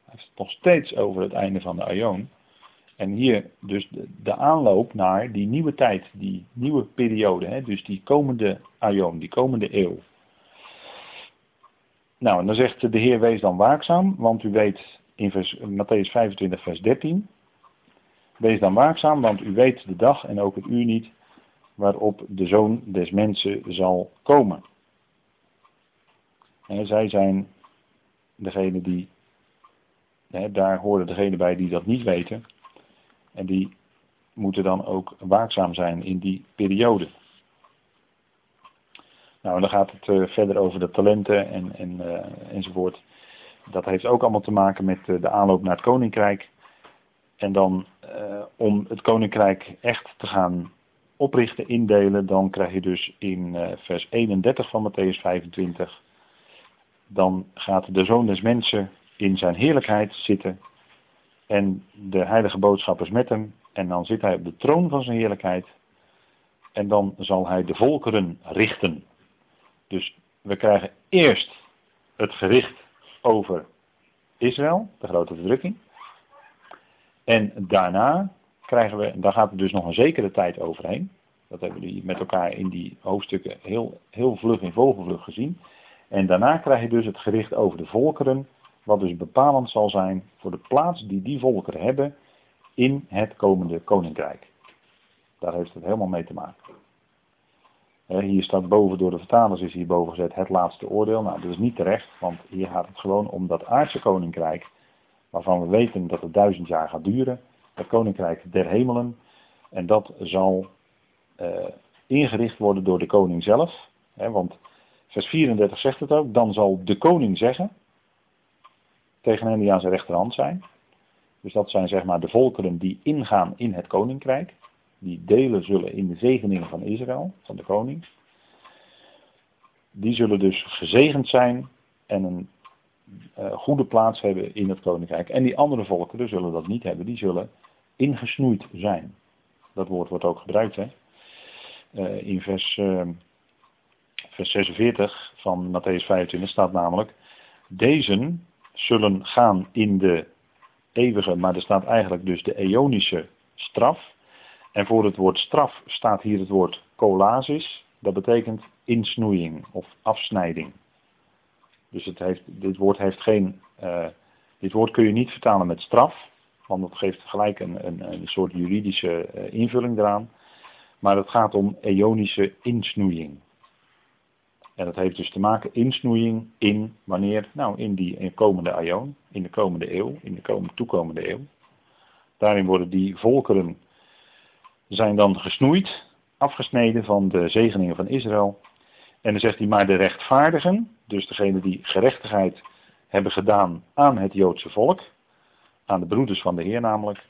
heeft het nog steeds over het einde van de aion. En hier dus de, de, aanloop naar die nieuwe tijd, die nieuwe periode. Hè? Dus die komende aion, die komende eeuw. Nou, en dan zegt de Heer, wees dan waakzaam, want u weet in vers, Matthäus 25, vers 13. Wees dan waakzaam, want u weet de dag en ook het uur niet waarop de zoon des mensen zal komen. Zij zijn degene die, hè, daar horen degene bij die dat niet weten. En die moeten dan ook waakzaam zijn in die periode. Nou, en dan gaat het uh, verder over de talenten en, en, uh, enzovoort. Dat heeft ook allemaal te maken met uh, de aanloop naar het koninkrijk. En dan om het koninkrijk echt te gaan oprichten, indelen, dan krijg je dus in vers 31 van Matthäus 25. Dan gaat de zoon des mensen in zijn heerlijkheid zitten. En de heilige boodschappers met hem. En dan zit hij op de troon van zijn heerlijkheid. En dan zal hij de volkeren richten. Dus we krijgen eerst het gericht over Israël, de grote verdrukking. En daarna krijgen we, daar gaat er dus nog een zekere tijd overheen. Dat hebben we met elkaar in die hoofdstukken heel, heel vlug in vogelvlug gezien. En daarna krijg je dus het gericht over de volkeren, wat dus bepalend zal zijn voor de plaats die die volkeren hebben in het komende koninkrijk. Daar heeft het helemaal mee te maken. Hier staat boven door de vertalers is hierboven gezet het laatste oordeel. Nou, dat is niet terecht, want hier gaat het gewoon om dat aardse koninkrijk, waarvan we weten dat het duizend jaar gaat duren. Het koninkrijk der hemelen. En dat zal uh, ingericht worden door de koning zelf. Hè, want vers 34 zegt het ook, dan zal de koning zeggen tegen hen die aan zijn rechterhand zijn. Dus dat zijn zeg maar de volkeren die ingaan in het koninkrijk. die delen zullen in de zegeningen van Israël, van de koning. Die zullen dus gezegend zijn en een uh, goede plaats hebben in het koninkrijk. En die andere volkeren zullen dat niet hebben, die zullen ingesnoeid zijn. Dat woord wordt ook gebruikt hè? Uh, in vers, uh, vers 46 van Matthäus 25 staat namelijk, deze zullen gaan in de eeuwige, maar er staat eigenlijk dus de eonische straf. En voor het woord straf staat hier het woord kolasis. Dat betekent insnoeiing of afsnijding. Dus het heeft, dit woord heeft geen. Uh, dit woord kun je niet vertalen met straf, want dat geeft gelijk een, een, een soort juridische uh, invulling eraan. Maar het gaat om eonische insnoeiing. En dat heeft dus te maken insnoeiing in wanneer, nou in die in komende aion, in de komende eeuw, in de komende, toekomende eeuw. Daarin worden die volkeren zijn dan gesnoeid, afgesneden van de zegeningen van Israël. En dan zegt hij, maar de rechtvaardigen, dus degene die gerechtigheid hebben gedaan aan het Joodse volk, aan de broeders van de Heer namelijk,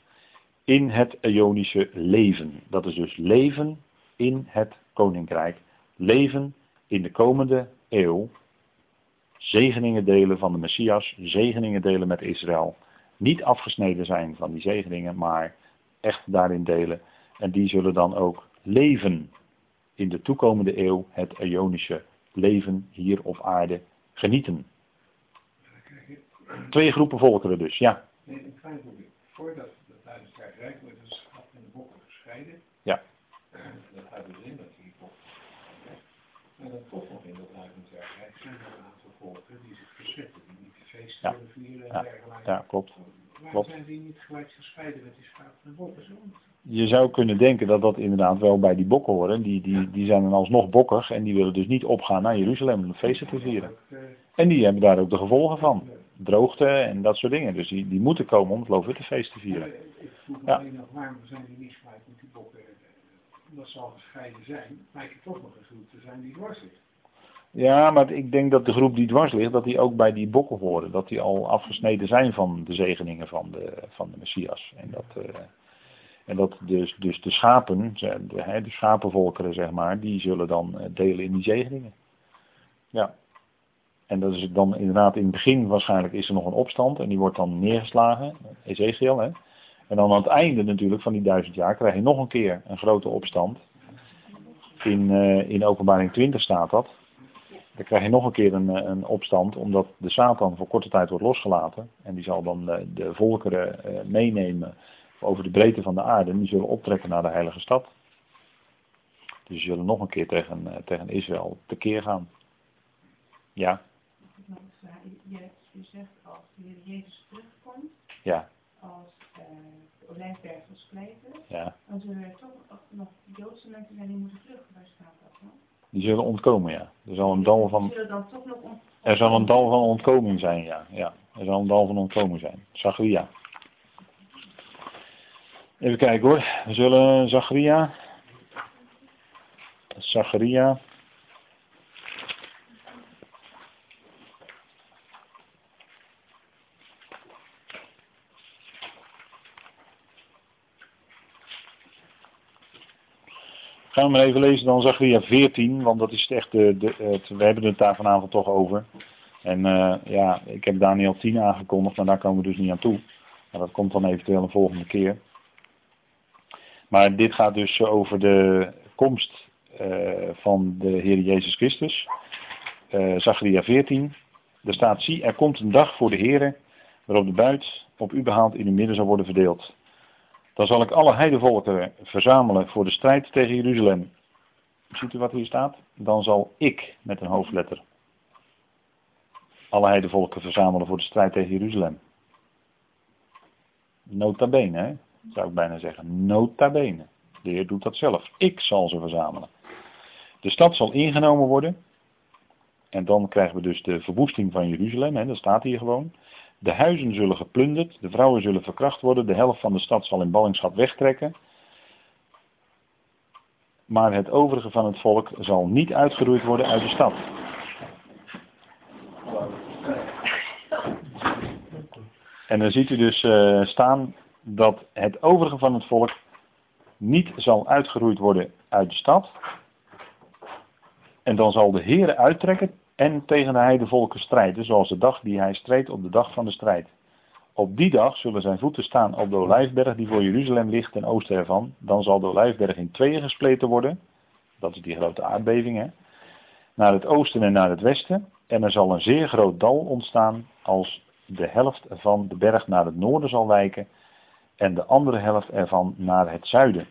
in het Ionische leven. Dat is dus leven in het koninkrijk. Leven in de komende eeuw. Zegeningen delen van de Messias, zegeningen delen met Israël. Niet afgesneden zijn van die zegeningen, maar echt daarin delen. En die zullen dan ook leven in de toekomende eeuw, het Ionische leven hier op aarde genieten. Twee groepen volkeren dus, ja. Nee, een klein voorbeeld. Voordat het Rijk wordt het schap en de bokken gescheiden. Ja. Dat dus in dat maar dan toch nog in dat Rijk zijn er een aantal volkeren die zich verzetten, die niet de feesten Ja. willen vieren en Ja. dergelijke. Ja, klopt. Waarom klopt. zijn die niet gelijk gescheiden met die schapen en bokken? Zo? Je zou kunnen denken dat dat inderdaad wel bij die bokken horen. Die, die, die zijn dan alsnog bokkig en die willen dus niet opgaan naar Jeruzalem om de feesten te vieren. Ook, eh, En die hebben daar ook de gevolgen van. Droogte en dat soort dingen. Dus die, die moeten komen om het Loofhuttenfeest te vieren. Ik vroeg me Ja. alleen nog waarom zijn die niet gelijk met die bokken? eh, Omdat ze al gescheiden zijn, lijkt het toch nog een groep te zijn die dwars ligt. Ja, maar ik denk dat de groep die dwars ligt, dat die ook bij die bokken horen. Dat die al afgesneden zijn van de zegeningen van de, van de Messias. En dat, eh, en dat dus, dus de schapen, de, de, de schapenvolkeren zeg maar, die zullen dan eh, delen in die zegeningen. Ja. En dat is dan inderdaad in het begin waarschijnlijk is er nog een opstand en die wordt dan neergeslagen, Ezekiel hè. En dan aan het einde natuurlijk van die duizend jaar krijg je nog een keer een grote opstand. In, eh, in openbaring 20 staat dat. Dan krijg je nog een keer een, eh, een opstand, omdat de Satan voor korte tijd wordt losgelaten. En die zal dan de, de volkeren eh, meenemen over de breedte van de aarde. En die zullen optrekken naar de heilige stad. Dus die zullen nog een keer tegen, tegen Israël tekeer gaan. Ja. Je, je zegt als de Heer Jezus terugkomt, ja, olijfberg verspleten, ja. dan zullen er toch nog- Joodse mensen zijn die moeten vluchten. Waar staat dat dan? Die zullen ontkomen, ja. Er zal een dal van, zullen dan toch nog ont- er zal een dal van ontkoming zijn, ja. ja. Er zal een dal van ontkoming zijn. Zacharia. Even kijken hoor. We zullen Zacharia. Zacharia. Gaan we maar even lezen dan Zacharia 14, want dat is echt de, de, we hebben het daar vanavond toch over. En eh, ja, ik heb Daniel 10 aangekondigd, maar daar komen we dus niet aan toe. Maar dat komt dan eventueel een volgende keer. Maar dit gaat dus over de komst eh, van de Heer Jezus Christus. Eh Zacharia 14. Er staat, zie, er komt een dag voor de Heer, waarop de buit op u behaald in uw midden zal worden verdeeld. Dan zal ik alle heidevolken verzamelen voor de strijd tegen Jeruzalem. Ziet u wat hier staat? Dan zal ik, met een hoofdletter, alle heidevolken verzamelen voor de strijd tegen Jeruzalem. Nota bene, zou ik bijna zeggen. Nota bene. De Heer doet dat zelf. Ik zal ze verzamelen. De stad zal ingenomen worden. En dan krijgen we dus de verwoesting van Jeruzalem. Hè? Dat staat hier gewoon. De huizen zullen geplunderd. De vrouwen zullen verkracht worden. De helft van de stad zal in ballingschap wegtrekken. Maar het overige van het volk zal niet uitgeroeid worden uit de stad. En dan ziet u dus eh, staan dat het overige van het volk niet zal uitgeroeid worden uit de stad. En dan zal de Heere uittrekken en tegen de heidevolken strijden, zoals de dag die hij streed op de dag van de strijd. Op die dag zullen zijn voeten staan op de olijfberg die voor Jeruzalem ligt ten oosten ervan. Dan zal de olijfberg in tweeën gespleten worden. Dat is die grote aardbeving, hè. Naar het oosten en naar het westen. En er zal een zeer groot dal ontstaan als de helft van de berg naar het noorden zal wijken en de andere helft ervan naar het zuiden.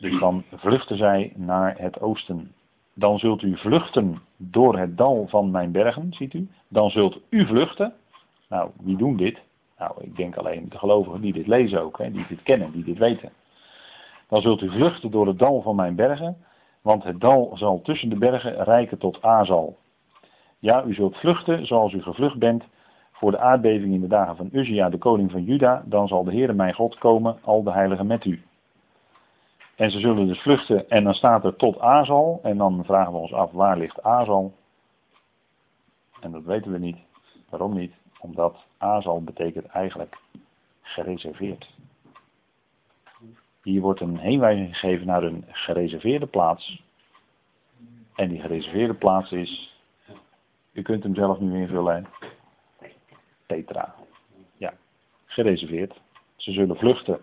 Dus dan vluchten zij naar het oosten. Dan zult u vluchten door het dal van mijn bergen, ziet u. Dan zult u vluchten. Nou, wie doen dit? Nou, ik denk alleen de gelovigen die dit lezen ook, hè, die dit kennen, die dit weten. Dan zult u vluchten door het dal van mijn bergen, want het dal zal tussen de bergen rijken tot Azal. Ja, u zult vluchten zoals u gevlucht bent voor de aardbeving in de dagen van Uzia, de koning van Juda. Dan zal de Heere mijn God komen, al de heiligen met u. En ze zullen dus vluchten en dan staat er tot Azal. En dan vragen we ons af, waar ligt Azal? En dat weten we niet. Waarom niet? Omdat Azal betekent eigenlijk gereserveerd. Hier wordt een heenwijzing gegeven naar een gereserveerde plaats. En die gereserveerde plaats is, u kunt hem zelf nu invullen, Petra. Ja, gereserveerd. Ze zullen vluchten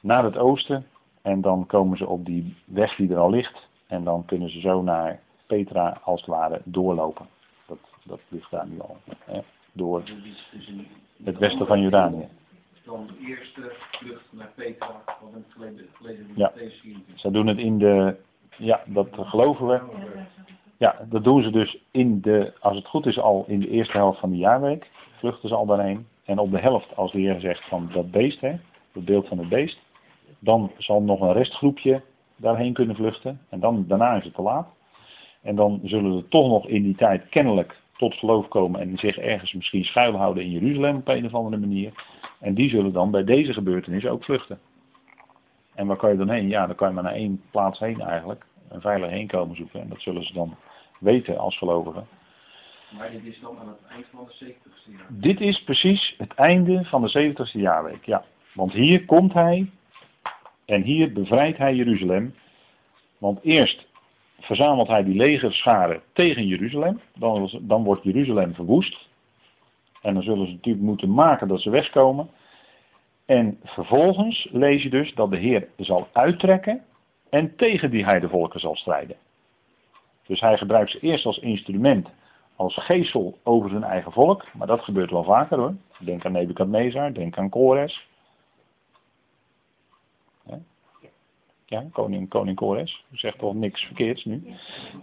naar het oosten en dan komen ze op die weg die er al ligt en dan kunnen ze zo naar Petra als het ware doorlopen. Dat, dat ligt daar nu al. Hè? Door het westen van Jordanië. Dan de eerste vlucht naar Petra, wat een in Ja. Matthäus 24. Ze doen het in de, ja, dat geloven we. Ja, dat doen ze dus in de, als het goed is, al in de eerste helft van de jaarweek. Vluchten ze al daarheen. En op de helft, als de Heer zegt van dat beest, hè, het beeld van het beest. Dan zal nog een restgroepje daarheen kunnen vluchten. En dan, daarna is het te laat. En dan zullen er toch nog in die tijd kennelijk tot geloof komen en zich ergens misschien schuilhouden in Jeruzalem op een of andere manier. En die zullen dan bij deze gebeurtenis ook vluchten. En waar kan je dan heen? Ja, dan kan je maar naar één plaats heen eigenlijk. Een veilig heenkomen zoeken. En dat zullen ze dan weten als gelovigen. Maar dit is dan aan het eind van de 70ste jaar. Dit is precies het einde van de 70ste jaarweek. Ja, want hier komt hij en hier bevrijdt hij Jeruzalem. Want eerst verzamelt hij die legerscharen tegen Jeruzalem. Dan, dan wordt Jeruzalem verwoest. En dan zullen ze natuurlijk moeten maken dat ze wegkomen. En vervolgens lees je dus dat de Heer zal uittrekken en tegen die heidevolken zal strijden. Dus hij gebruikt ze eerst als instrument, als geestel over zijn eigen volk. Maar dat gebeurt wel vaker hoor. Denk aan Nebukadnezar, denk aan Kores. Hè? Ja, koning, koning Kores. Zegt toch niks verkeerds nu.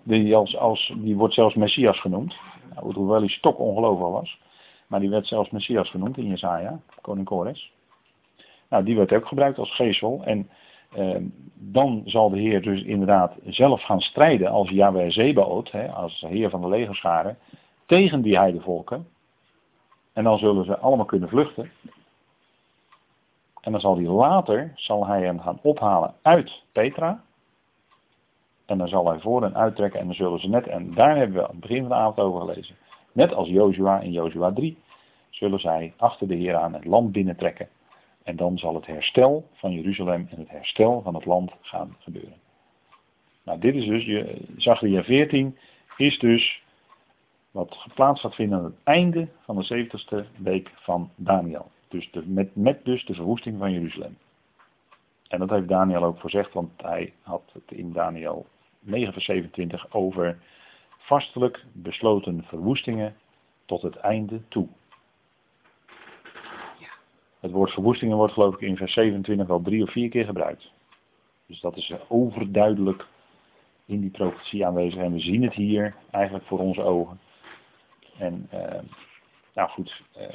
Die, als, als, die wordt zelfs Messias genoemd. Nou, hoewel hij stok ongelovig was. Maar die werd zelfs Messias genoemd in Jesaja, koning Kores. Nou, die werd ook gebruikt als geestel. En eh, dan zal de Heer dus inderdaad zelf gaan strijden als Yahweh Zebaot, hè, als Heer van de legerscharen, tegen die heidevolken. En dan zullen ze allemaal kunnen vluchten. En dan zal hij later, zal hij hem gaan ophalen uit Petra. En dan zal hij voor hen uittrekken en dan zullen ze net, en daar hebben we aan het begin van de avond over gelezen. Net als Jozua in Jozua 3, zullen zij achter de Heer aan het land binnentrekken. En dan zal het herstel van Jeruzalem en het herstel van het land gaan gebeuren. Nou, dit is dus, Zachariah 14 is dus wat geplaatst gaat vinden aan het einde van de 70ste week van Daniel. Dus de, met, met dus de verwoesting van Jeruzalem. En dat heeft Daniel ook voorzegd, want hij had het in Daniel 9 vers 27 over vastelijk besloten verwoestingen tot het einde toe. Het woord verwoestingen wordt geloof ik in vers 27 wel drie of vier keer gebruikt. Dus dat is overduidelijk in die profetie aanwezig. En we zien het hier eigenlijk voor onze ogen. En eh, nou goed, eh,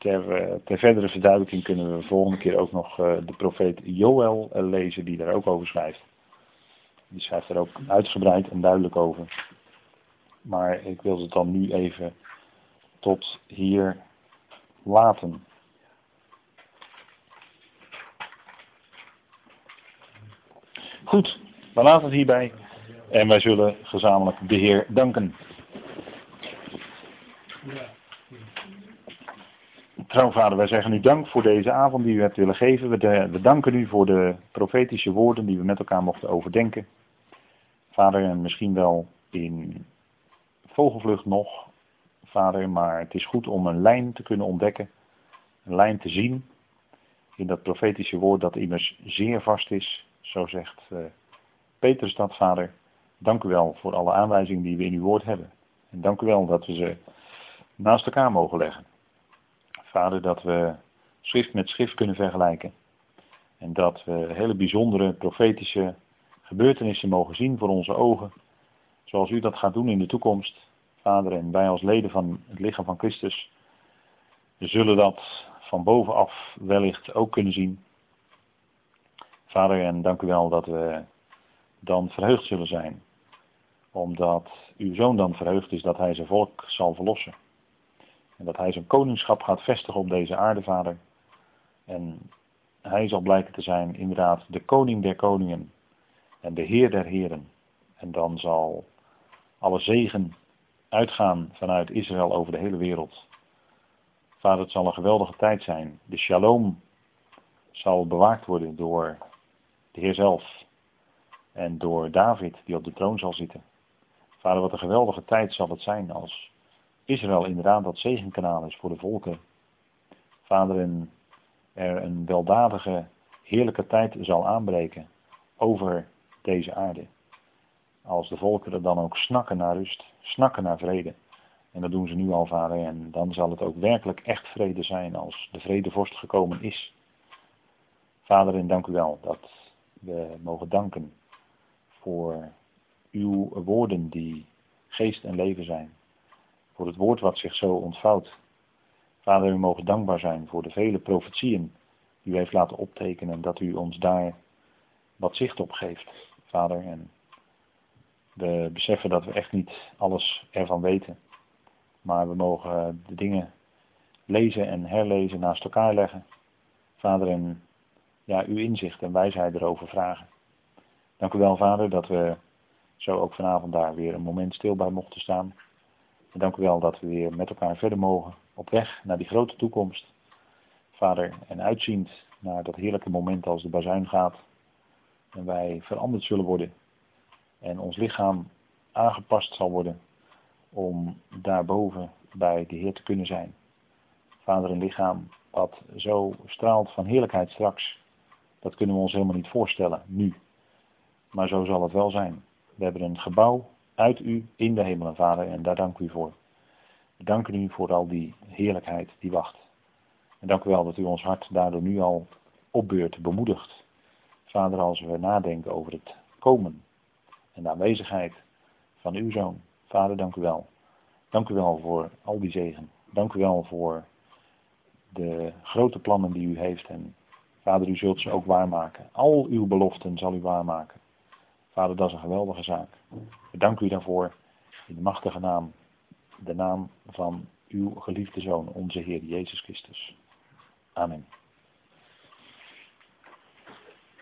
ter, eh, ter verdere verduidelijking kunnen we volgende keer ook nog eh, de profeet Joël eh, lezen die daar ook over schrijft. Die schrijft er ook uitgebreid en duidelijk over. Maar ik wil het dan nu even tot hier laten. Goed, we laten het hierbij. En wij zullen gezamenlijk de Heer danken. Ja. Trouw vader, wij zeggen u dank voor deze avond die u hebt willen geven. We, danken u voor de profetische woorden die we met elkaar mochten overdenken. Vader, en misschien wel in vogelvlucht nog, vader, maar het is goed om een lijn te kunnen ontdekken, een lijn te zien in dat profetische woord dat immers zeer vast is, zo zegt eh, Petrus dat, vader. Dank u wel voor alle aanwijzingen die we in uw woord hebben. En dank u wel dat we ze naast elkaar mogen leggen. Vader, dat we schrift met schrift kunnen vergelijken. En dat we hele bijzondere profetische gebeurtenissen mogen zien voor onze ogen. Zoals u dat gaat doen in de toekomst. Vader, en wij als leden van het lichaam van Christus zullen dat van bovenaf wellicht ook kunnen zien. Vader, en dank u wel dat we dan verheugd zullen zijn. Omdat uw zoon dan verheugd is dat hij zijn volk zal verlossen. En dat hij zijn koningschap gaat vestigen op deze aarde, Vader. En hij zal blijken te zijn inderdaad de koning der koningen en de heer der heren. En dan zal alle zegen uitgaan vanuit Israël over de hele wereld. Vader, het zal een geweldige tijd zijn. De shalom zal bewaakt worden door de Heer zelf en door David die op de troon zal zitten. Vader, wat een geweldige tijd zal het zijn als Israël inderdaad dat zegenkanaal is voor de volken. Vader, en er een weldadige, heerlijke tijd zal aanbreken over deze aarde. Als de volken er dan ook snakken naar rust, snakken naar vrede. En dat doen ze nu al, vader. En dan zal het ook werkelijk echt vrede zijn als de vredevorst gekomen is. Vader, en dank u wel dat we mogen danken voor uw woorden die geest en leven zijn. Voor het woord wat zich zo ontvouwt. Vader, we mogen dankbaar zijn voor de vele profetieën die u heeft laten optekenen. En dat u ons daar wat zicht op geeft, Vader. En we beseffen dat we echt niet alles ervan weten. Maar we mogen de dingen lezen en herlezen naast elkaar leggen. Vader, en ja, uw inzicht en wijsheid erover vragen. Dank u wel, Vader, dat we zo ook vanavond daar weer een moment stil bij mochten staan. Dank u wel dat we weer met elkaar verder mogen op weg naar die grote toekomst. Vader, en uitziend naar dat heerlijke moment als de bazuin gaat. En wij veranderd zullen worden. En ons lichaam aangepast zal worden om daarboven bij de Heer te kunnen zijn. Vader, een lichaam wat zo straalt van heerlijkheid straks. Dat kunnen we ons helemaal niet voorstellen, nu. Maar zo zal het wel zijn. We hebben een gebouw uit u in de hemelen, Vader, en daar dank u voor. We danken u voor al die heerlijkheid die wacht. En dank u wel dat u ons hart daardoor nu al opbeurt, bemoedigt. Vader, als we nadenken over het komen en de aanwezigheid van uw zoon. Vader, dank u wel. Dank u wel voor al die zegen. Dank u wel voor de grote plannen die u heeft. En Vader, u zult ze ook waarmaken. Al uw beloften zal u waarmaken. Vader, dat is een geweldige zaak. We danken u daarvoor in de machtige naam, de naam van uw geliefde Zoon, onze Heer Jezus Christus. Amen.